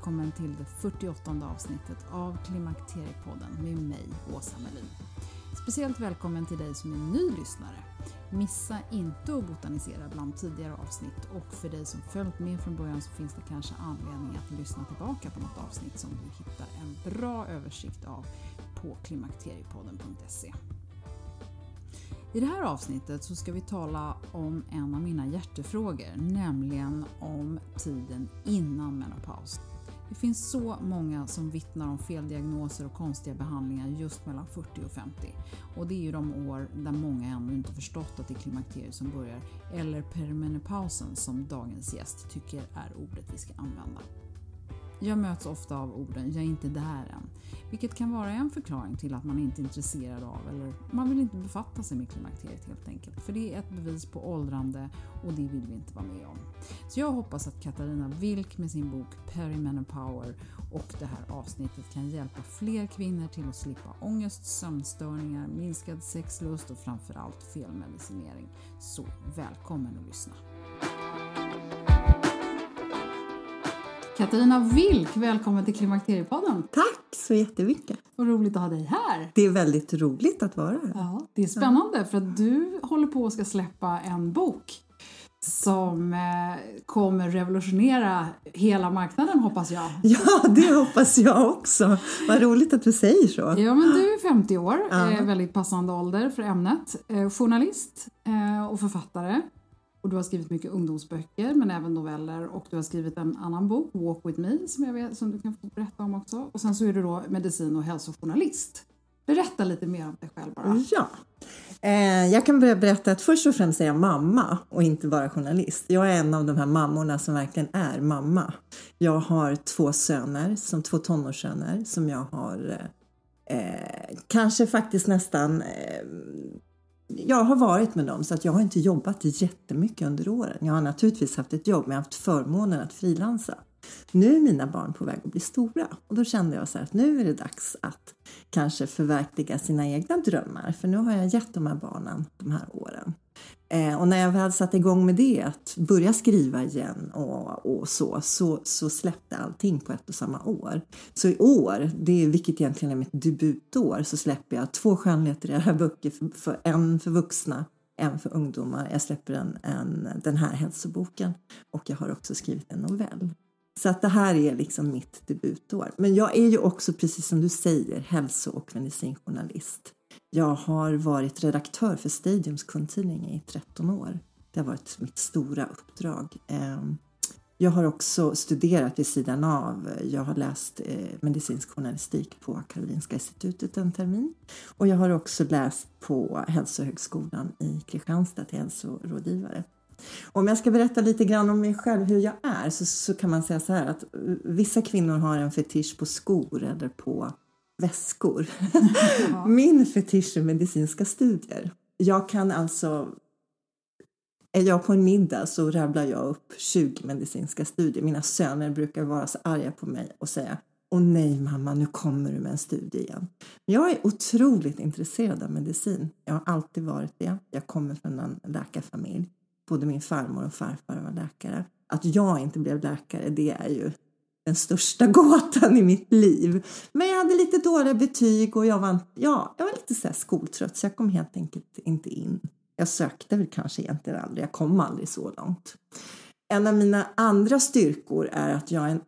Välkommen till det 48 avsnittet av Klimakteriepodden med mig, Åsa Melin. Speciellt välkommen till dig som är ny lyssnare. Missa inte att botanisera bland tidigare avsnitt och för dig som följt med från början så finns det kanske anledning att lyssna tillbaka på något avsnitt som du hittar en bra översikt av på klimakteriepodden.se. I det här avsnittet så ska vi tala om en av mina hjärtefrågor, nämligen om tiden innan menopaus. Det finns så många som vittnar om feldiagnoser och konstiga behandlingar just mellan 40 och 50. Och det är ju de år där många ännu inte förstått att det är klimakteriet som börjar, eller perimenopausen som dagens gäst tycker är ordet vi ska använda. Jag möts ofta av orden “jag är inte där än”, vilket kan vara en förklaring till att man inte är intresserad av eller man vill inte befatta sig med klimakteriet helt enkelt. För det är ett bevis på åldrande och det vill vi inte vara med om. Så jag hoppas att Katarina Wilk med sin bok Perimenopower och det här avsnittet kan hjälpa fler kvinnor till att slippa ångest, sömnstörningar, minskad sexlust och framförallt felmedicinering. Så välkommen att lyssna! Katarina Wilk, välkommen till Klimakteriepodden. Tack så jättemycket. Vad roligt att ha dig här. Det är väldigt roligt att vara här. Ja, det är spännande för att du håller på att ska släppa en bok som eh, kommer revolutionera hela marknaden hoppas jag. Ja, det hoppas jag också. Vad roligt att du säger så. Ja, men du är 50 år, ja. eh, väldigt passande ålder för ämnet. Eh, journalist och författare. Och du har skrivit mycket ungdomsböcker men även noveller och du har skrivit en annan bok, Walk with me, som, jag vet, som du kan få berätta om också. Och sen så är du då medicin och hälsojournalist. Berätta lite mer om dig själv bara. Ja. Eh, jag kan börja berätta att först och främst är jag mamma och inte bara journalist. Jag är en av de här mammorna som verkligen är mamma. Jag har två söner, som två tonårssöner som jag har eh, eh kanske faktiskt nästan eh, jag har varit med dem så att jag har inte jobbat jättemycket under åren. Jag har naturligtvis haft ett jobb men jag har haft förmånen att frilansa. Nu är mina barn på väg att bli stora och då kände jag så att nu är det dags att kanske förverkliga sina egna drömmar för nu har jag gett de här barnen de här åren. Eh, och när jag väl satte igång med det, att börja skriva igen och, och så, så, så släppte allting på ett och samma år. Så i år, det är, vilket egentligen är mitt debutår, så släpper jag två skönlitterära böcker, för, för, en för vuxna, en för ungdomar. Jag släpper en, en, den här hälsoboken och jag har också skrivit en novell. Så att det här är liksom mitt debutår. Men jag är ju också, precis som du säger, hälso och medicinjournalist. Jag har varit redaktör för Stadiums kundtidning i 13 år. Det har varit mitt stora uppdrag. Ehm, jag har också studerat vid sidan av. Jag har läst eh, medicinsk journalistik på Karolinska institutet en termin. Och jag har också läst på Hälsohögskolan i Kristianstad till hälsorådgivare. Om jag ska berätta lite grann om mig själv, hur jag är, så, så kan man säga så här att vissa kvinnor har en fetisch på skor eller på väskor. Ja. Min fetisch är medicinska studier. Jag kan alltså... Är jag på en middag så rabblar jag upp 20 medicinska studier. Mina söner brukar vara så arga på mig och säga Och nej mamma, nu kommer du med en studie igen. Jag är otroligt intresserad av medicin. Jag har alltid varit det. Jag kommer från en läkarfamilj. Både min farmor och farfar var läkare. Att jag inte blev läkare, det är ju den största gåtan i mitt liv. Men jag hade lite dåliga betyg och jag var, ja, jag var lite så skoltrött så jag kom helt enkelt inte in. Jag sökte väl kanske egentligen aldrig, jag kom aldrig så långt. En av mina andra styrkor är att jag är en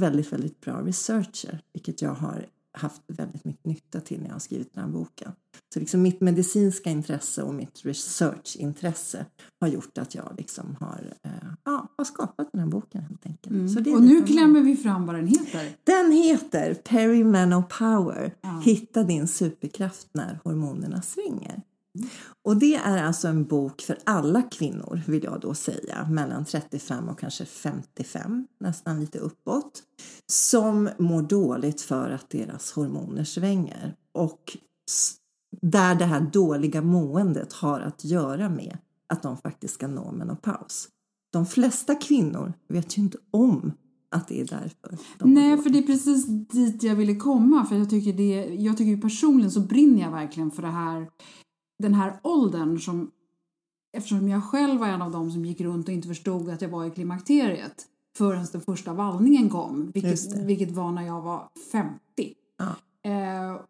väldigt, väldigt bra researcher, vilket jag har haft väldigt mycket nytta till när jag har skrivit den här boken. Så liksom mitt medicinska intresse och mitt researchintresse har gjort att jag liksom har, eh, ja, har skapat den här boken helt enkelt. Mm. och nu klämmer vi fram vad den heter. Den heter Perimenopower. Ja. Hitta din superkraft när hormonerna svänger. Och det är alltså en bok för alla kvinnor, vill jag då säga, mellan 35 och kanske 55, nästan lite uppåt, som mår dåligt för att deras hormoner svänger och där det här dåliga måendet har att göra med att de faktiskt ska nå menopaus. De flesta kvinnor vet ju inte om att det är därför. De Nej, för det är precis dit jag ville komma. För jag tycker, det, jag tycker personligen så brinner jag verkligen för det här den här åldern som eftersom jag själv var en av dem som gick runt och inte förstod att jag var i klimakteriet förrän den första vallningen kom, vilket, vilket var när jag var 50. Ja. Eh,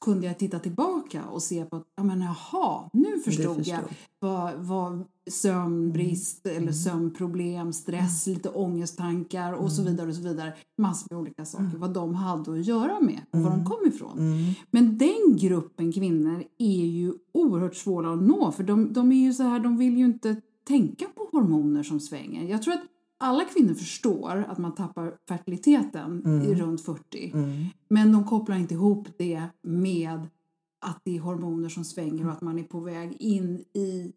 kunde jag titta tillbaka och se på att, ja men jaha, nu förstod, förstod. jag vad, vad sömnbrist mm. eller sömnproblem, stress, mm. lite ångesttankar och mm. så vidare och så vidare. Massor med olika saker, mm. vad de hade att göra med och var de mm. kom ifrån. Mm. Men den gruppen kvinnor är ju oerhört svåra att nå för de, de är ju så här, de vill ju inte tänka på hormoner som svänger. Jag tror att alla kvinnor förstår att man tappar fertiliteten mm. i runt 40. Mm. Men de kopplar inte ihop det med att det är hormoner som svänger och att man är på väg in i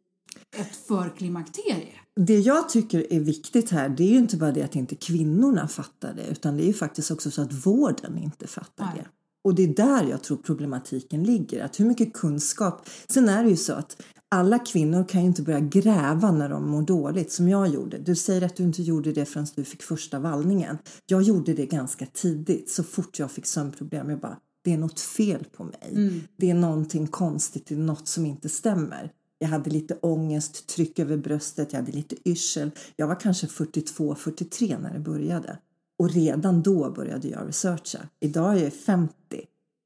ett förklimakterie. Det jag tycker är viktigt här det är ju inte bara det att inte kvinnorna fattar det utan det är ju faktiskt också så att vården inte fattar Nej. det. Och det är där jag tror problematiken ligger. Att hur mycket kunskap... Sen är det ju så att alla kvinnor kan ju inte börja gräva när de mår dåligt som jag gjorde. Du säger att du inte gjorde det förrän du fick första vallningen. Jag gjorde det ganska tidigt, så fort jag fick sömnproblem. Jag bara, det är något fel på mig. Mm. Det är någonting konstigt, det är något som inte stämmer. Jag hade lite ångest, tryck över bröstet, jag hade lite yrsel. Jag var kanske 42-43 när det började. Och redan då började jag researcha. Idag är jag 50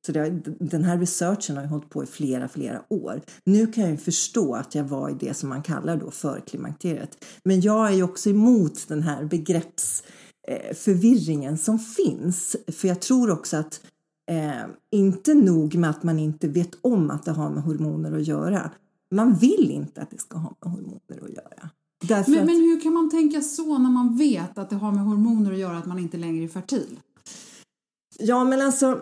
så det, den här researchen har hållit på i flera, flera år. Nu kan jag förstå att jag var i det som man kallar då förklimakteriet. Men jag är ju också emot den här begreppsförvirringen eh, som finns. För jag tror också att eh, inte nog med att man inte vet om att det har med hormoner att göra. Man vill inte att det ska ha med hormoner att göra men, att, men hur kan man tänka så när man vet att det har med hormoner att göra att man inte längre är fertil? Ja, men alltså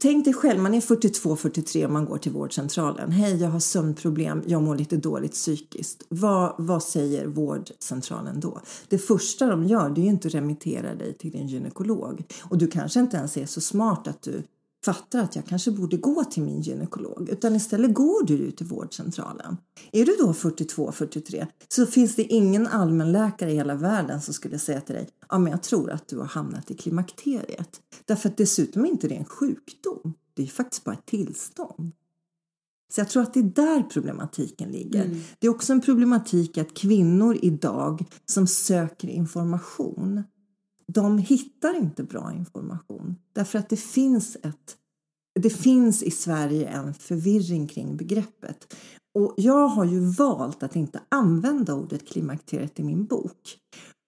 Tänk dig själv, man är 42-43 och man går till vårdcentralen. Hej, jag har sömnproblem, jag mår lite dåligt psykiskt. Vad, vad säger vårdcentralen då? Det första de gör det är ju inte att remittera dig till din gynekolog. Och du kanske inte ens är så smart att du fattar att jag kanske borde gå till min gynekolog utan istället går du ut till vårdcentralen. Är du då 42-43 så finns det ingen allmänläkare i hela världen som skulle säga till dig ja men jag tror att du har hamnat i klimakteriet. Därför att dessutom är inte det en sjukdom, det är faktiskt bara ett tillstånd. Så jag tror att det är där problematiken ligger. Mm. Det är också en problematik att kvinnor idag som söker information de hittar inte bra information därför att det finns ett det finns i Sverige en förvirring kring begreppet. Och jag har ju valt att inte använda ordet klimakteriet i min bok.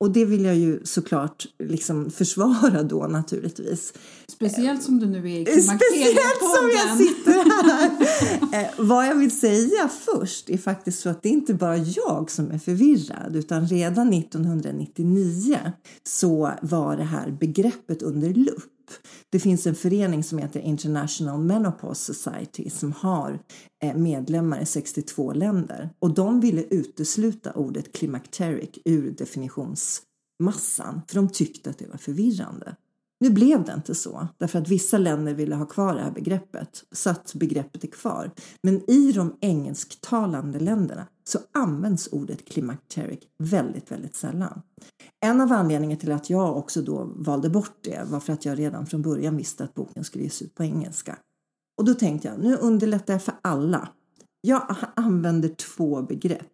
Och det vill jag ju såklart liksom försvara då naturligtvis. Speciellt som du nu är i klimakteriepodden. Speciellt som jag sitter här. eh, vad jag vill säga först är faktiskt så att det är inte bara jag som är förvirrad utan redan 1999 så var det här begreppet under lupp. Det finns en förening som heter International Menopause Society som har eh, medlemmar i 62 länder och de ville utesluta ordet climacteric ur definitionsmassan för de tyckte att det var förvirrande. Nu blev det inte så, därför att vissa länder ville ha kvar det här begreppet, så att begreppet är kvar. Men i de engelsktalande länderna så används ordet climacteric väldigt, väldigt sällan. En av anledningarna till att jag också då valde bort det var för att jag redan från början visste att boken skulle ges ut på engelska. Och då tänkte jag, nu underlättar jag för alla. Jag använder två begrepp.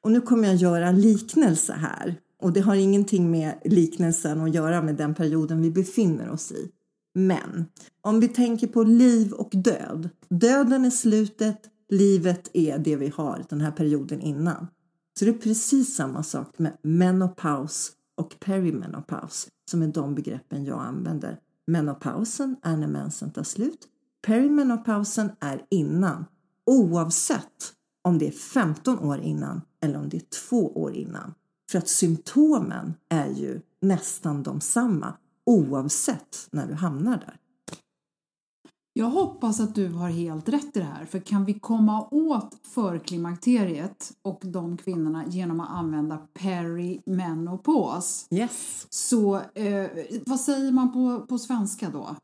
Och nu kommer jag göra en liknelse här och det har ingenting med liknelsen att göra med den perioden vi befinner oss i. Men om vi tänker på liv och död. Döden är slutet, livet är det vi har den här perioden innan. Så det är precis samma sak med menopaus och perimenopaus som är de begreppen jag använder. Menopausen är när mensen tar slut. Perimenopausen är innan, oavsett om det är 15 år innan eller om det är två år innan. För att symptomen är ju nästan de samma oavsett när du hamnar där. Jag hoppas att du har helt rätt i det här, för kan vi komma åt förklimakteriet och de kvinnorna genom att använda perimenopos Yes. så eh, vad säger man på, på svenska då?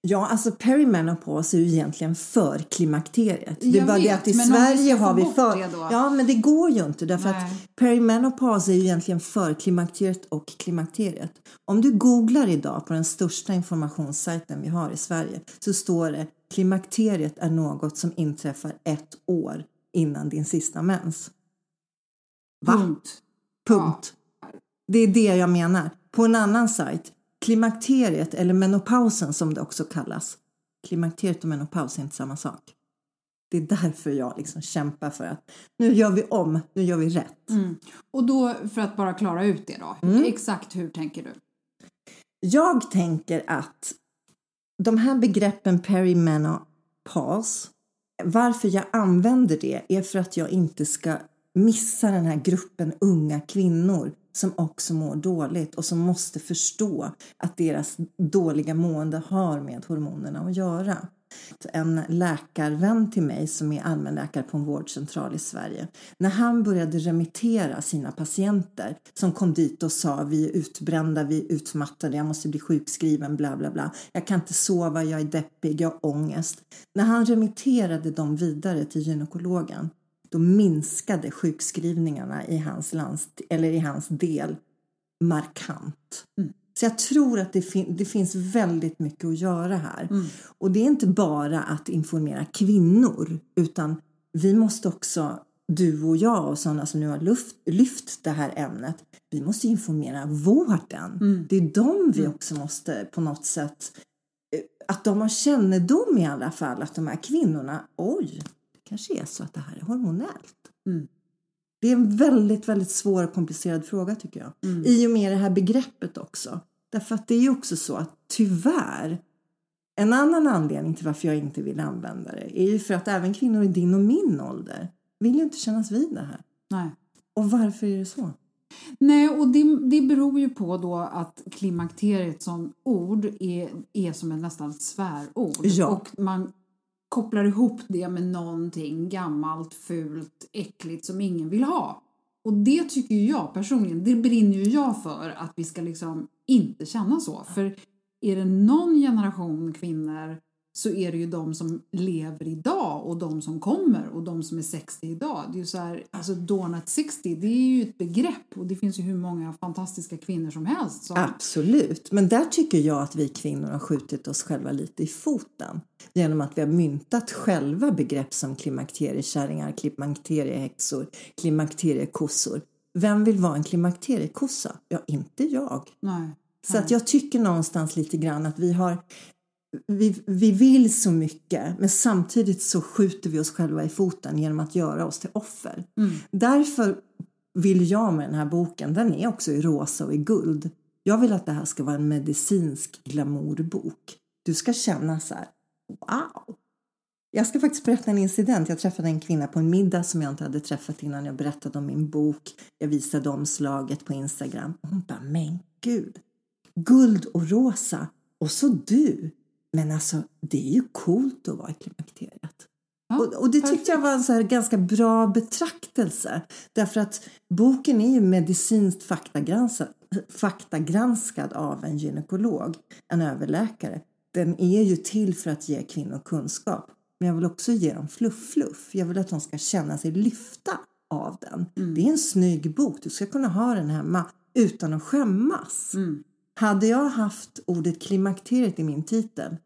Ja, alltså perimenopos är ju egentligen för klimakteriet. det är Jag bara det vet, att i Sverige har vi för... det? Ja, men det går ju inte därför Nej. att perimenopos är ju egentligen för klimakteriet och klimakteriet. Om du googlar idag på den största informationssajten vi har i Sverige så står det klimakteriet är något som inträffar ett år innan din sista mens. Va? Punkt. Punkt. Det är det jag menar. På en annan sajt, klimakteriet eller menopausen som det också kallas. Klimakteriet och menopaus är inte samma sak. Det är därför jag liksom kämpar för att nu gör vi om, nu gör vi rätt. Mm. Och då, för att bara klara ut det då, Mm. exakt hur tänker du? Jag tänker att de här begreppen perimenopause, varför jag använder det är för att jag inte ska missa den här gruppen unga kvinnor som också mår dåligt och som måste förstå att deras dåliga mående har med hormonerna att göra. En läkarvän till mig som är allmänläkare på en vårdcentral i Sverige. När han började remittera sina patienter som kom dit och sa vi är utbrända, vi är utmattade, jag måste bli sjukskriven, bla bla bla. Jag kan inte sova, jag är deppig, jag har ångest. När han remitterade dem vidare till gynekologen då minskade sjukskrivningarna i hans, landst- eller i hans del markant. Så jag tror att det, fin- det finns väldigt mycket att göra här. Och det är inte bara att informera kvinnor utan vi måste också, du och jag och sådana som nu har luft, lyft det här ämnet, vi måste informera vården. Det är de vi också måste på något sätt, eh, att de har kännedom i alla fall, att de här kvinnorna, oj, kanske är så att det här är hormonellt. Det är en väldigt, väldigt svår och komplicerad fråga tycker jag. I och med det här begreppet också. Därför att det är ju också så att tyvärr, en annan anledning till varför jag inte vill använda det är ju för att även kvinnor i din och min ålder vill ju inte kännas vid det här. Nej. Och varför är det så? Nej, och det, det beror ju på då att klimakteriet som ord är, är som ett nästan svärord. Ja. Och man kopplar ihop det med någonting gammalt, fult, äckligt som ingen vill ha. Och det tycker ju jag personligen, det brinner ju jag för att vi ska liksom inte känna så. För är det någon generation kvinnor så är det ju de som lever idag och de som kommer och de som är 60 idag. Det är ju så här, alltså Dawn at 60, det är ju ett begrepp och det finns ju hur många fantastiska kvinnor som helst. Som, Absolut, men där tycker jag att vi kvinnor har skjutit oss själva lite i foten genom att vi har myntat själva begrepp som klimakteriekärringar, klimakteriehäxor, klimakteriekossor. Vem vill vara en klimakteriekossa? Ja, inte jag. Nej. Så att jag tycker någonstans lite grann att vi har vi, vi vill så mycket men samtidigt så skjuter vi oss själva i foten genom att göra oss till offer. Därför vill jag med den här boken, den är också i rosa och i guld. Jag vill att det här ska vara en medicinsk glamourbok. Du ska känna så här, wow! Jag ska faktiskt berätta en incident. Jag träffade en kvinna på en middag som jag inte hade träffat innan jag berättade om min bok. Jag visade omslaget på Instagram. Hon bara, men gud! Guld och rosa. Och så du! Men alltså, det är ju coolt att vara i klimakteriet. Ja, och, och det tyckte jag var en så ganska bra betraktelse. Därför att boken är ju medicinskt faktagranskad faktagranskad av en gynekolog, en överläkare. Den är ju till för att ge kvinnor kunskap. Men jag vill också ge dem fluff-fluff. Jag vill att de ska känna sig lyfta av den. Mm. Det är en snygg bok. Du ska kunna ha den hemma utan att skämmas. Mm. Hade jag haft ordet klimakteriet i min titel,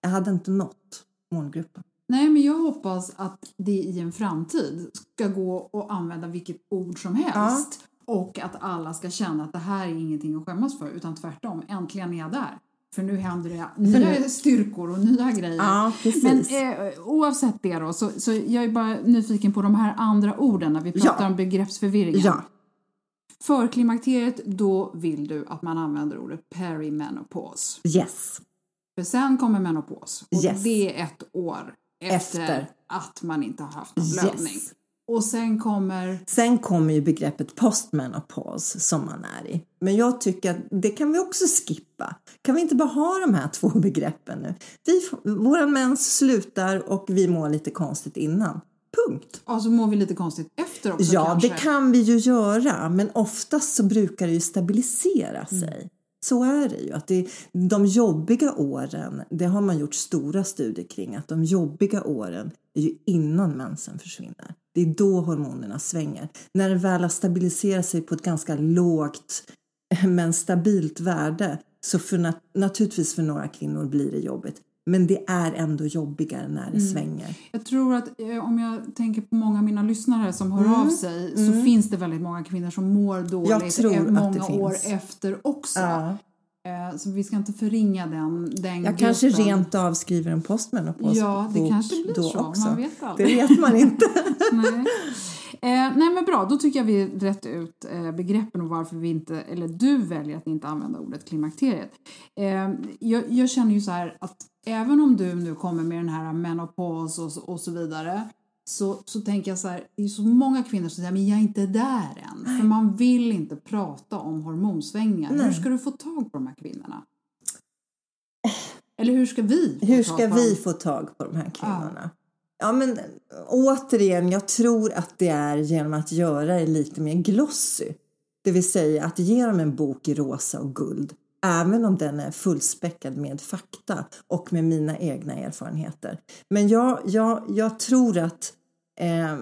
jag hade inte nått målgruppen. Nej, men jag hoppas att det i en framtid ska gå att använda vilket ord som helst ja. och att alla ska känna att det här är ingenting att skämmas för utan tvärtom, äntligen är jag där. För nu händer det nya styrkor och nya grejer. Ja, Men eh, oavsett det då, så, så jag är bara nyfiken på de här andra orden när vi pratar ja. om begreppsförvirringen. Ja. För klimakteriet, då vill du att man använder ordet perimenopause. Yes. För sen kommer menopaus och yes. det är ett år efter, efter, att man inte har haft någon blödning. Yes. Och sen kommer? Sen kommer ju begreppet postmenopaus som man är i. Men jag tycker att det kan vi också skippa. Kan vi inte bara ha de här två begreppen nu? Vi, våran mens slutar och vi mår lite konstigt innan. Punkt. Och så mår vi lite konstigt efter också Ja, kanske. det kan vi ju göra. Men oftast så brukar det ju stabilisera mm. sig. Så är det ju. Att det, de jobbiga åren, det har man gjort stora studier kring, att de jobbiga åren är ju innan mensen försvinner. Det är då hormonerna svänger. När det väl har stabiliserat sig på ett ganska lågt men stabilt värde så för nat naturligtvis för några kvinnor blir det jobbigt. Men det är ändå jobbigare när det mm. svänger. Jag tror att eh, om jag tänker på många av mina lyssnare som hör mm. av sig så mm. finns det väldigt många kvinnor som mår dåligt många år efter också. Ja. Eh, så vi ska inte förringa den, den Jag gruppen. kanske rent av skriver en postmenopaus Ja, det kanske blir så. Också. Man vet aldrig. Det vet man inte. Eh, nej men bra, då tycker jag vi rätt ut eh, begreppen och varför vi inte, eller du väljer att inte använda ordet klimakteriet. Eh, jag, jag, känner ju så här att även om du nu kommer med den här menopaus och, och så vidare så, så tänker jag så här, det är så många kvinnor som säger men jag är inte där än. Nej. För man vill inte prata om hormonsvängningar. Nej. Hur ska du få tag på de här kvinnorna? Eller hur ska vi? hur ska vi få tag på de här kvinnorna? Ja. men återigen, jag tror att det är genom att göra det lite mer glossy. Det vill säga att ge dem en bok i rosa och guld. Även om den är fullspäckad med fakta och med mina egna erfarenheter. Men jag, jag, jag tror att Eh,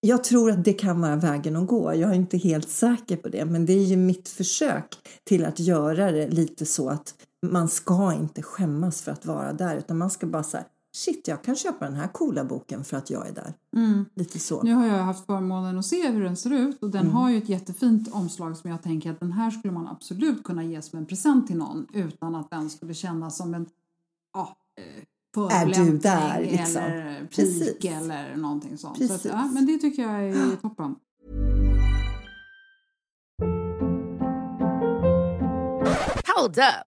jag tror att det kan vara vägen att gå. Jag är inte helt säker på det, men det är ju mitt försök till att göra det lite så att man ska inte skämmas för att vara där, utan man ska bara säga shit, jag kan köpa den här coola boken för att jag är där. Mm. Lite så. Nu har jag haft förmånen att se hur den ser ut och den mm. har ju ett jättefint omslag som jag tänker att den här skulle man absolut kunna ge som en present till någon utan att den skulle kännas som en ja, eh, är du där liksom. eller pik eller någonting sånt. Så att, ja, men det tycker jag är toppen. Hold up.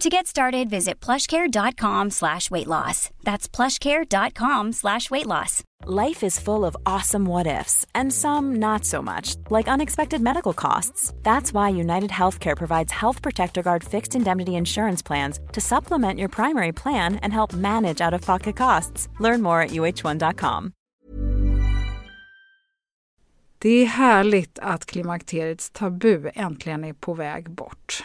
To get started, visit plushcare.com slash weight loss. That's plushcare.com slash weight loss. Life is full of awesome what ifs, and some not so much, like unexpected medical costs. That's why United Healthcare provides Health Protector Guard fixed indemnity insurance plans to supplement your primary plan and help manage out of pocket costs. Learn more at uh1.com. Det är härligt att klimakteriets tabu äntligen är på väg bort.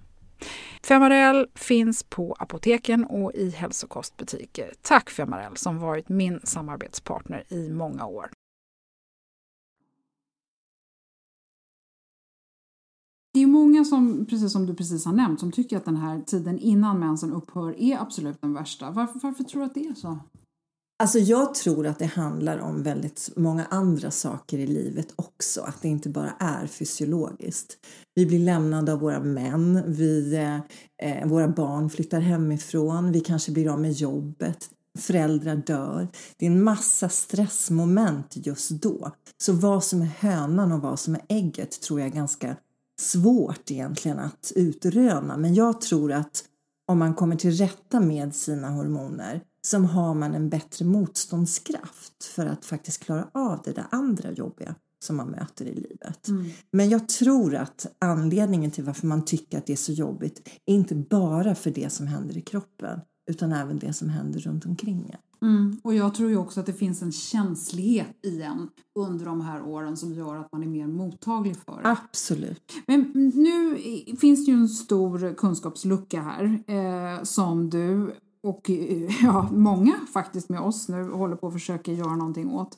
Femarel finns på apoteken och i hälsokostbutiker. Tack Femarel som varit min samarbetspartner i många år. Det är många som, precis som du precis har nämnt, som tycker att den här tiden innan mensen upphör är absolut den värsta. Varför, varför tror du att det är så? Alltså jag tror att det handlar om väldigt många andra saker i livet också, att det inte bara är fysiologiskt. Vi blir lämnade av våra män, vi, eh, eh, våra barn flyttar hemifrån, vi kanske blir av med jobbet, föräldrar dör. Det är en massa stressmoment just då. Så vad som är hönan och vad som är ägget tror jag är ganska svårt egentligen att utröna. Men jag tror att om man kommer till rätta med sina hormoner så har man en bättre motståndskraft för att faktiskt klara av det där andra jobbiga som man möter i livet. Mm. Men jag tror att anledningen till varför man tycker att det är så jobbigt är inte bara för det som händer i kroppen utan även det som händer runt omkring en. Mm. Och jag tror ju också att det finns en känslighet i en under de här åren som gör att man är mer mottaglig för det. Absolut. Men nu finns det ju en stor kunskapslucka här eh, som du och eh, ja, många faktiskt med oss nu håller på att försöka göra någonting åt.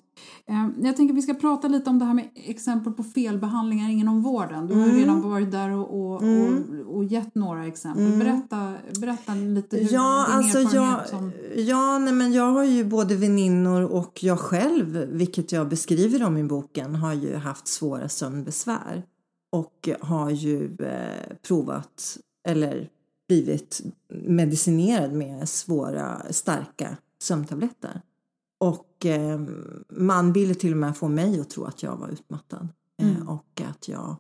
Eh, jag tänker att vi ska prata lite om det här med exempel på felbehandlingar inom vården. Du har mm. redan varit där och, och, mm. och, och gett några exempel. Mm. Berätta, berätta lite hur ja, din alltså erfarenhet jag, som... Ja, nej, men jag har ju både väninnor och jag själv, vilket jag beskriver om i boken, har ju haft svåra sömnbesvär och har ju eh, provat eller blivit medicinerad med svåra, starka sömntabletter. Och eh, man ville till och med få mig att tro att jag var utmattad eh, mm. och att jag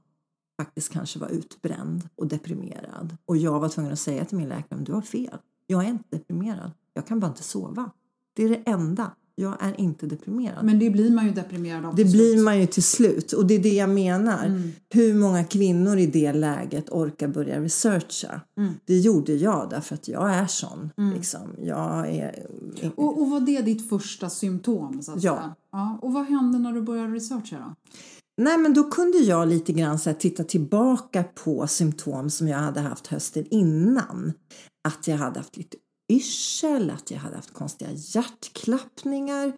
faktiskt kanske var utbränd och deprimerad. Och jag var tvungen att säga till min läkare, du har fel. Jag är inte deprimerad. Jag kan bara inte sova. Det är det enda jag är inte deprimerad. Men det blir man ju deprimerad av Det blir man ju till slut och det är det jag menar. Mm. Hur många kvinnor i det läget orkar börja researcha? Mm. Det gjorde jag därför att jag är sån. Mm. Liksom. Jag är... och, och var det ditt första symptom? Så att ja. Säga? ja. Och vad hände när du började researcha då? Nej men då kunde jag lite grann så här, titta tillbaka på symptom som jag hade haft hösten innan. Att jag hade haft lite yrsel, att jag hade haft konstiga hjärtklappningar.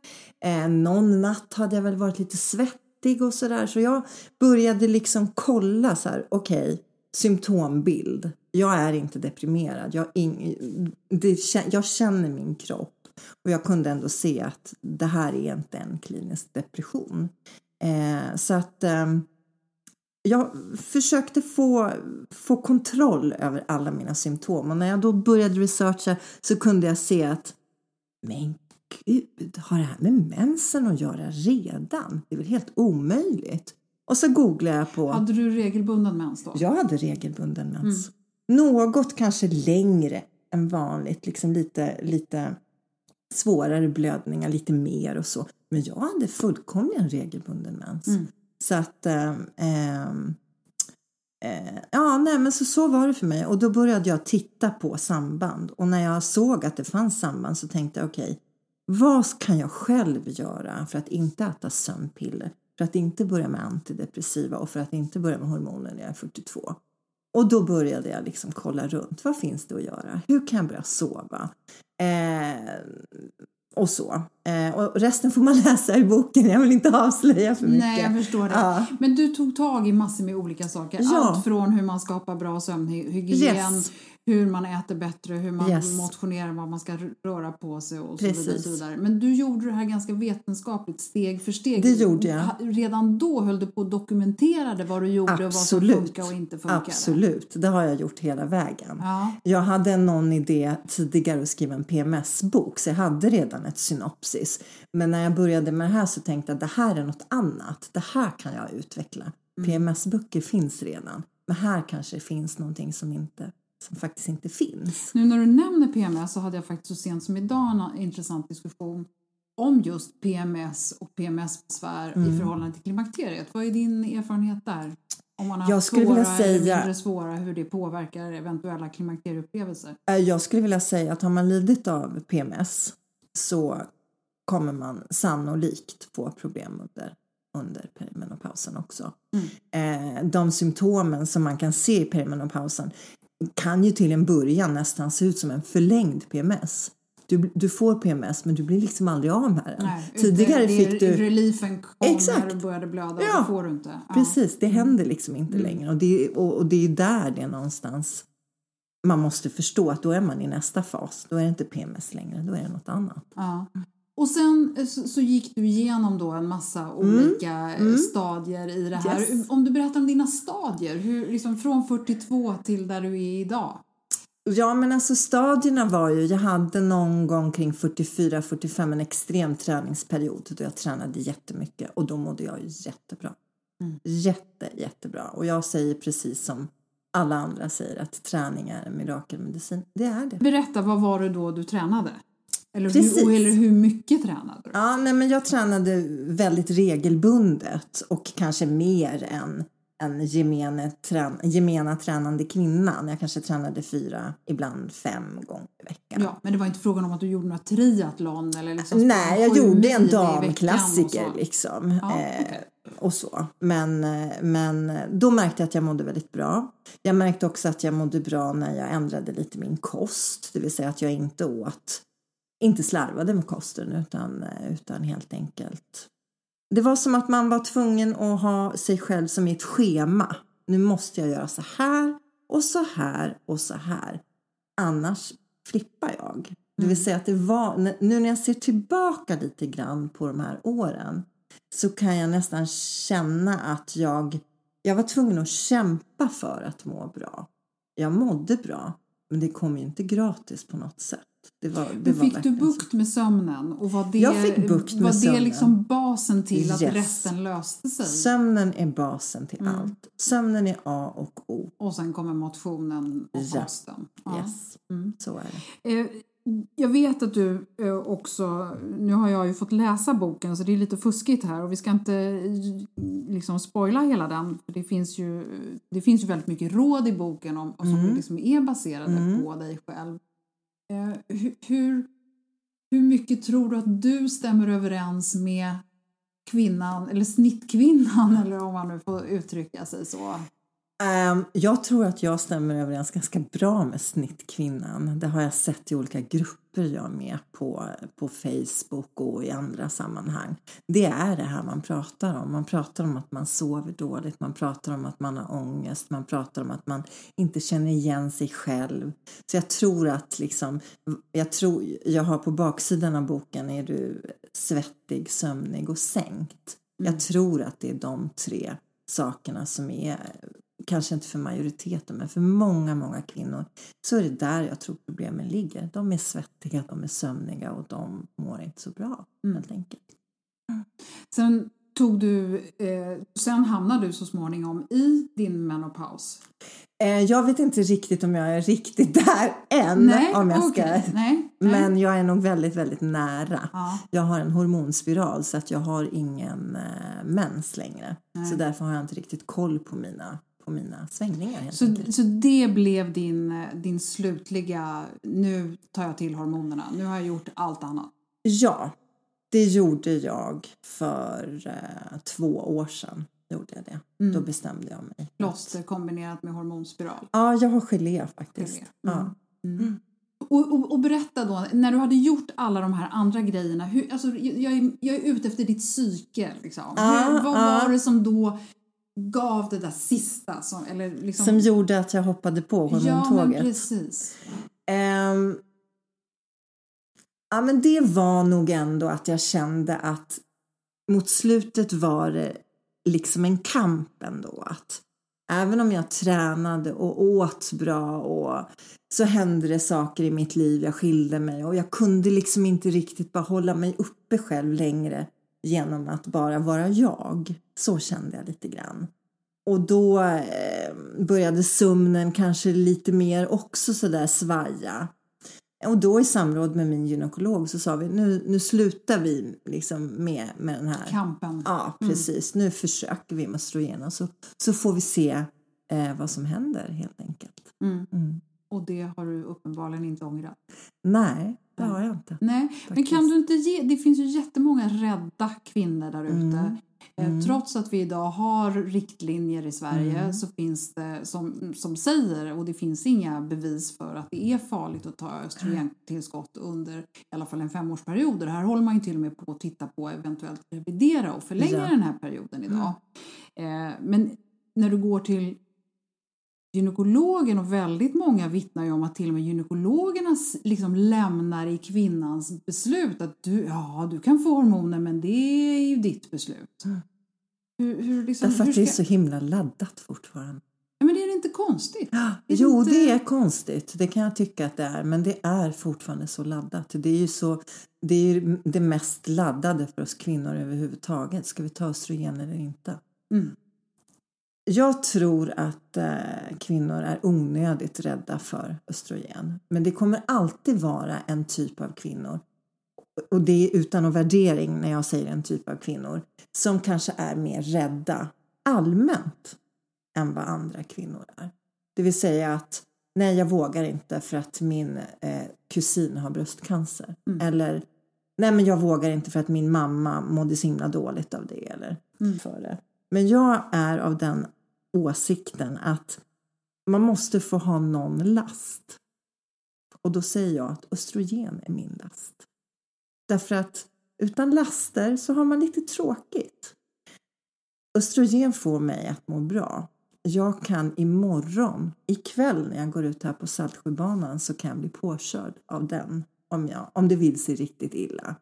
Eh, någon natt hade jag väl varit lite svettig och sådär. Så jag började liksom kolla så här, okej, okay, symptombild. Jag är inte deprimerad. Jag, in, det, jag känner min kropp och jag kunde ändå se att det här är inte en klinisk depression. Eh, så att eh, jag försökte få, få kontroll över alla mina symptom och när jag då började researcha så kunde jag se att men gud, har det här med mensen att göra redan? Det är väl helt omöjligt. Och så googlade jag på... Hade du regelbunden mens då? Jag hade regelbunden mens. Mm. Något kanske längre än vanligt, liksom lite, lite svårare blödningar, lite mer och så. Men jag hade fullkomligen regelbunden mens. Mm. Så att... Eh, eh, ja, nej, men så, så var det för mig. Och då började jag titta på samband. Och när jag såg att det fanns samband så tänkte jag okej, okay, vad kan jag själv göra för att inte äta sömnpiller? För att inte börja med antidepressiva och för att inte börja med hormoner när jag är 42. Och då började jag liksom kolla runt. Vad finns det att göra? Hur kan jag börja sova? Eh, och så. Eh, och resten får man läsa i boken, jag vill inte avslöja för mycket. Nej, jag förstår det. Ja. Men du tog tag i massor med olika saker. Ja. Allt från hur man skapar bra sömnhygien, yes hur man äter bättre, hur man yes. motionerar, vad man ska röra på sig och så, vidare, så vidare. Men du gjorde det här ganska vetenskapligt, steg för steg. Det gjorde jag. Redan då höll du på och dokumenterade vad du gjorde Absolut. och vad som funkade och inte funkade. Absolut, det har jag gjort hela vägen. Ja. Jag hade någon idé tidigare att skriva en PMS-bok så jag hade redan ett synopsis. Men när jag började med det här så tänkte jag att det här är något annat. Det här kan jag utveckla. Mm. PMS-böcker finns redan. Men här kanske finns någonting som inte som faktiskt inte finns. Nu när du nämner PMS så hade jag faktiskt så sent som idag en intressant diskussion om just PMS och PMS-besvär Mm. i förhållande till klimakteriet. Vad är din erfarenhet där? Om man har Jag skulle svåra vilja eller säga- mindre svåra, hur det påverkar eventuella klimakterieupplevelser. Eh, Jag skulle vilja säga att har man lidit av PMS så kommer man sannolikt få problem under, under perimenopausen också. Mm. Eh, de symptomen som man kan se i perimenopausen kan ju till en början nästan se ut som en förlängd PMS. Du, du får PMS men du blir liksom aldrig av med den. Nej, Tidigare det, fick du... Reliefen kom när Exakt. du började blöda, Ja, det får du inte. Ja. Precis, det händer liksom inte längre. Och det, och, och det är där det är någonstans man måste förstå att då är man i nästa fas. Då är det inte PMS längre, då är det något annat. Ja. Och sen eh, så, gick du igenom då en massa olika eh, stadier i det här. Mm. Yes. Om du berättar om dina stadier, hur, liksom från 42 till där du är idag. Ja, men alltså stadierna var ju, jag hade någon gång kring 44-45 en extrem träningsperiod då jag tränade jättemycket och då mådde jag jättebra. Jätte, jättebra. Och jag säger precis som alla andra säger att träning är en mirakelmedicin. Det är det. Berätta, vad var det då du tränade? Eller Precis. hur, eller hur mycket tränade du? Ja, nej, men jag tränade väldigt regelbundet och kanske mer än en gemene trän gemena tränande kvinnan. Jag kanske tränade fyra, ibland fem gånger i veckan. Ja, men det var inte frågan om att du gjorde några triathlon eller liksom Nej, jag gjorde en och damklassiker liksom. Ja, eh, okej. och så. Men, men då märkte jag att jag mådde väldigt bra. Jag märkte också att jag mådde bra när jag ändrade lite min kost. Det vill säga att jag inte åt, inte slarvade med kosten utan, eh, utan helt enkelt. Det var som att man var tvungen att ha sig själv som i ett schema. Nu måste jag göra så här och så här och så här. Annars flippar jag. Det vill säga att det var, nu när jag ser tillbaka lite grann på de här åren så kan jag nästan känna att jag, jag var tvungen att kämpa för att må bra. Jag mådde bra, men det kom ju inte gratis på något sätt. Det var, det Men var fick du bukt med sömnen? Och var det, Jag fick bukt med var det sömnen. liksom basen till att Yes. resten löste sig? Sömnen är basen till Mm. allt. Sömnen är A och O. Och sen kommer motionen och Ja. kosten. Ja. Yes, Mm. så är det. Eh, Jag vet att du eh, också, nu har jag ju fått läsa boken så det är lite fuskigt här och vi ska inte eh, liksom spoila hela den. För det, finns ju, det finns ju väldigt mycket råd i boken om, som Mm. liksom är baserade Mm. på dig själv. Eh, Hur, hur mycket tror du att du stämmer överens med kvinnan, eller snittkvinnan, eller om man nu får uttrycka sig så? Um, jag tror att jag stämmer överens ganska bra med snittkvinnan. Det har jag sett i olika grupper jag är med på, på Facebook och i andra sammanhang. Det är det här man pratar om. Man pratar om att man sover dåligt, man pratar om att man har ångest, man pratar om att man inte känner igen sig själv. Så jag tror att liksom, jag tror, jag har på baksidan av boken är du svettig, sömnig och sänkt. Jag tror att det är de tre sakerna som är kanske inte för majoriteten, men för många, många kvinnor så är det där jag tror problemen ligger. De är svettiga, de är sömniga och de mår inte så bra, helt enkelt. Sen tog du, eh, sen hamnade du så småningom i din menopaus. Eh, jag vet inte riktigt om jag är riktigt där än, om jag ska... Nej, nej. Men jag är nog väldigt, väldigt nära. Ja. Jag har en hormonspiral så att jag har ingen eh, mens längre. Så därför har jag inte riktigt koll på mina, på mina svängningar Så, enkelt. så det blev din, din slutliga, nu tar jag till hormonerna, nu har jag gjort allt annat. Ja, det gjorde jag för eh, två år sedan. Gjorde jag det. Då bestämde jag mig. Plåster kombinerat med hormonspiral. Ja, jag har gelé faktiskt. Gelé. Ja. Och, och, och berätta då, när du hade gjort alla de här andra grejerna, hur, alltså, jag, är, jag är ute efter ditt psyke. Liksom. Ja, hur, vad ja. var det som då gav det där sista? Som, eller liksom, Som gjorde att jag hoppade på Ja, hormontåget. precis. Ehm, ja, men det var nog ändå att jag kände att mot slutet var det liksom en kamp ändå. Att även om jag tränade och åt bra och så hände det saker i mitt liv. Jag skilde mig och jag kunde liksom inte riktigt bara hålla mig uppe själv längre genom att bara vara jag. Så kände jag lite grann. Och då eh, började sömnen kanske lite mer också sådär svaja. Och då i samråd med min gynekolog så sa vi nu, nu slutar vi liksom med, med den här Kampen. Ja, precis. Nu försöker vi med östrogen så, så får vi se eh, vad som händer helt enkelt. Mm. Och det har du uppenbarligen inte ångrat. Nej, det har jag inte. Nej, men kan du inte ge, det finns ju jättemånga rädda kvinnor där ute. Eh, Trots att vi idag har riktlinjer i Sverige så finns det som, som säger, och det finns inga bevis för att det är farligt att ta östrogentillskott under i alla fall en femårsperiod. Det här håller man ju till och med på att titta på eventuellt revidera och förlänga Ja. den här perioden idag. Eh, men när du går till gynekologen och väldigt många vittnar ju om att till och med gynekologerna liksom lämnar i kvinnans beslut att du, ja, du kan få hormoner men det är ju ditt beslut. Hur, hur liksom, Därför att det är ska- så himla laddat fortfarande. Ja, men det är inte konstigt. Ja, Är det jo, inte- det är konstigt. Det kan jag tycka att det är. Men det är fortfarande så laddat. Det är ju så, det, är det mest laddade för oss kvinnor överhuvudtaget. Ska vi ta östrogen eller inte? Mm. Jag tror att eh, kvinnor är onödigt rädda för östrogen. Men det kommer alltid vara en typ av kvinnor och det är utan någon värdering när jag säger en typ av kvinnor som kanske är mer rädda allmänt än vad andra kvinnor är. Det vill säga att nej, jag vågar inte för att min eh, kusin har bröstcancer. Eller nej, men jag vågar inte för att min mamma mådde så himla dåligt av det. Eller för det. Men jag är av den åsikten att man måste få ha någon last. Och då säger jag att östrogen är min last. Därför att utan laster så har man lite tråkigt. Östrogen får mig att må bra. Jag kan imorgon, ikväll när jag går ut här på Saltsjöbanan så kan jag bli påkörd av den om, jag, om det vill sig riktigt illa.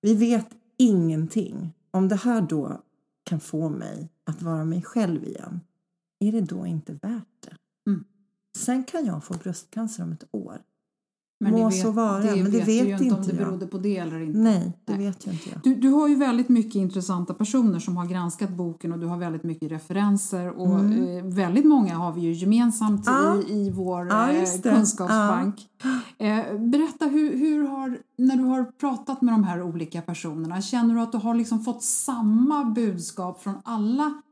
Vi vet ingenting. Om det här då kan få mig att vara mig själv igen, är det då inte värt det? Mm. Sen kan jag få bröstcancer om ett år. Men Må det vet, så vara, det men det vet, vet ju inte om inte det berodde på det eller inte. Nej, det Nej. vet jag inte jag. Du, du har ju väldigt mycket intressanta personer som har granskat boken och du har väldigt mycket referenser och eh, väldigt många har vi ju gemensamt Mm. Ja. i, i vår Ja, eh, kunskapsbank. Eh, berätta, hur, hur har, när du har pratat med de här olika personerna, känner du att du har liksom fått samma budskap från alla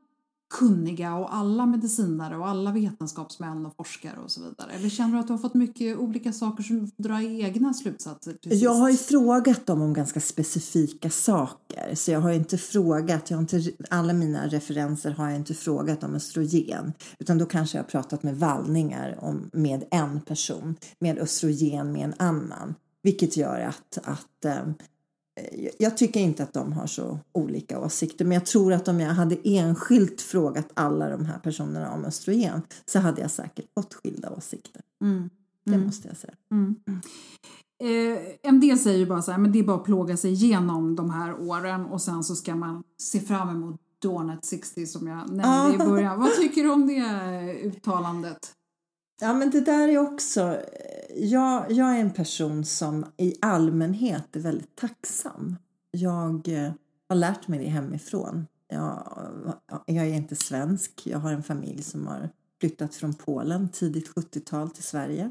kunniga och alla medicinare och alla vetenskapsmän och forskare och så vidare? Eller känner du att du har fått mycket olika saker som du får dra egna slutsatser till sist? Jag har ju frågat dem om ganska specifika saker. Så jag har inte frågat, jag har inte, alla mina referenser har jag inte frågat om östrogen. Utan då kanske jag har pratat med vallningar om, med en person, med östrogen med en annan. Vilket gör att, att eh, jag tycker inte att de har så olika åsikter. Men jag tror att om jag hade enskilt frågat alla de här personerna om östrogen så hade jag säkert fått skilda åsikter. Mm. Det måste jag säga. Eh, en del säger ju bara så här, men det är bara att plåga sig igenom de här åren och sen så ska man se fram emot Dawn at 60 som jag nämnde i början. Vad tycker du om det uttalandet? Ja, men det där är också... Jag, jag är en person som i allmänhet är väldigt tacksam. Jag eh, har lärt mig det hemifrån. Jag, eh, jag är inte svensk. Jag har en familj som har flyttat från Polen tidigt 70-tal till Sverige.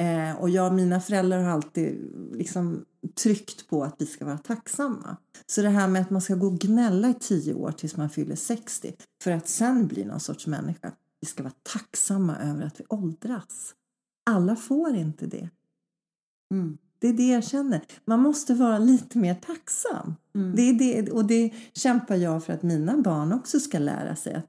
Eh, och jag och mina föräldrar har alltid liksom tryckt på att vi ska vara tacksamma. Så det här med att man ska gå och gnälla i tio år tills man fyller 60 för att sen bli någon sorts människa. Vi ska vara tacksamma över att vi åldras. Alla får inte det. Mm. Det är det jag känner. Man måste vara lite mer tacksam. Det är det, och det kämpar jag för att mina barn också ska lära sig. Att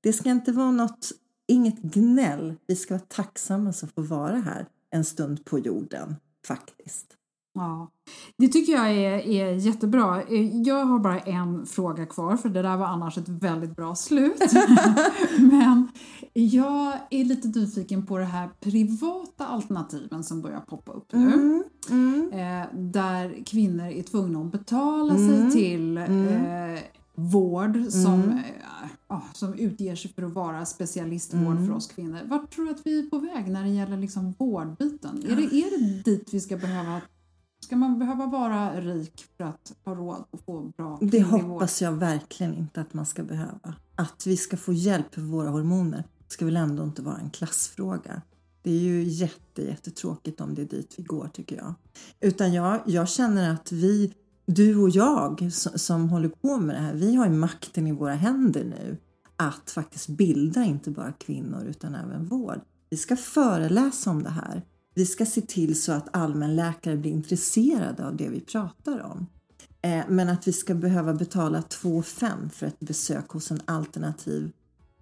det ska inte vara något, inget gnäll. Vi ska vara tacksamma som får vara här en stund på jorden, faktiskt. Ja, det tycker jag är, är jättebra. Eh, Jag har bara en fråga kvar för det där var annars ett väldigt bra slut. Men jag är lite nyfiken på det här privata alternativen som börjar poppa upp nu. Eh, där kvinnor är tvungna att betala sig till eh, vård som, eh, ja, som utger sig för att vara specialistvård för oss kvinnor. Vart tror du att vi är på väg när det gäller liksom vårdbiten? Är, det, är det dit vi ska behöva Ska man behöva vara rik för att ha råd att få bra Det hoppas jag verkligen inte att man ska behöva. Att vi ska få hjälp för våra hormoner ska väl ändå inte vara en klassfråga. Det är ju jätte, jättetråkigt om det är dit vi går tycker jag. Utan jag, jag känner att vi, du och jag som, som håller på med det här, vi har ju makten i våra händer nu att faktiskt bilda inte bara kvinnor utan även vård. Vi ska föreläsa om det här. Vi ska se till så att allmänläkare blir intresserade av det vi pratar om. Eh, men att vi ska behöva betala 2 5 för ett besök hos en alternativ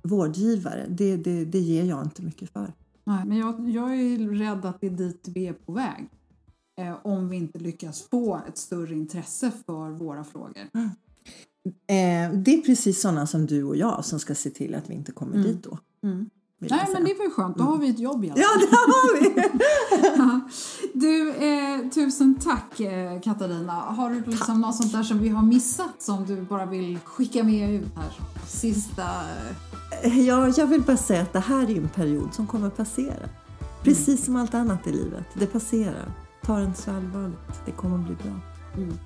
vårdgivare, det, det, det ger jag inte mycket för. Nej, men jag, jag är rädd att det är dit vi är på väg. Eh, om vi inte lyckas få ett större intresse för våra frågor. Mm. Eh, det är precis sådana som du och jag som ska se till att vi inte kommer mm. dit då. Mm. Nej men det var skönt, då har vi ett jobb i alla fall. Ja det har vi! du, eh, tusen tack eh, Katarina. Har du liksom något sånt där som vi har missat som du bara vill skicka med ut här? Sista... Eh... Ja, jag vill bara säga att det här är en period som kommer passera. Precis mm. som allt annat i livet. Det passerar. Ta det inte så allvarligt. Det kommer att bli bra. Mm.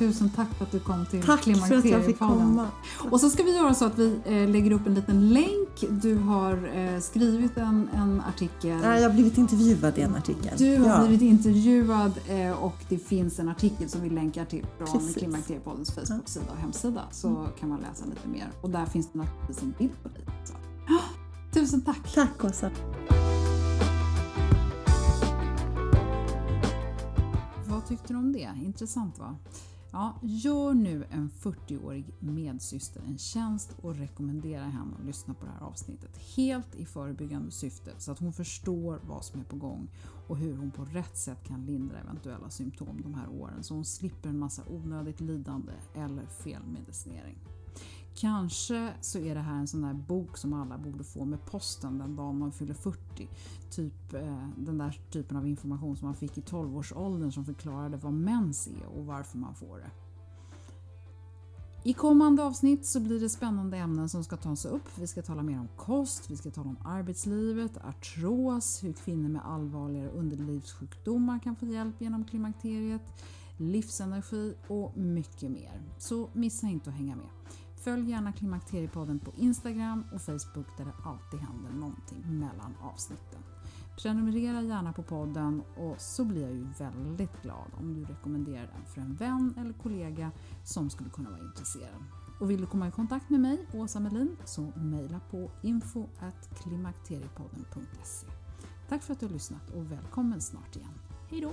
Tusen tack för att du kom till Tack för att jag fick komma. Och så ska vi göra så att vi eh, lägger upp en liten länk. Du har eh, skrivit en, en artikel. Ja, jag har blivit intervjuad i en artikel. Du har ja. blivit intervjuad eh, och det finns en artikel som vi länkar till från Klimakteriepoddens Facebook-sida och hemsida. Så mm. kan man läsa lite mer. Och där finns det naturligtvis en bild på dig. Så. Tusen tack! Tack Åsa! Vad tyckte du om det? Intressant va? Ja, gör nu en 40-årig medsyster en tjänst och rekommendera henne att lyssna på det här avsnittet helt i förebyggande syfte så att hon förstår vad som är på gång och hur hon på rätt sätt kan lindra eventuella symptom de här åren så hon slipper en massa onödigt lidande eller felmedicinering. Kanske så är det här en sån där bok som alla borde få med posten den dagen man fyller 40. Typ eh, den där typen av information som man fick i 12-årsåldern som förklarade vad mens är och varför man får det. I kommande avsnitt så blir det spännande ämnen som ska tas upp. Vi ska tala mer om kost, vi ska tala om arbetslivet, artros, hur kvinnor med allvarligare underlivssjukdomar kan få hjälp genom klimakteriet, livsenergi och mycket mer. Så missa inte att hänga med. Följ gärna Klimakteriepodden på Instagram och Facebook där det alltid händer någonting mellan avsnitten. Prenumerera gärna på podden och så blir jag ju väldigt glad om du rekommenderar den för en vän eller kollega som skulle kunna vara intresserad. Och vill du komma i kontakt med mig, Åsa Melin, så mejla på info.klimakteriepodden.se. Tack för att du har lyssnat och välkommen snart igen. Hejdå!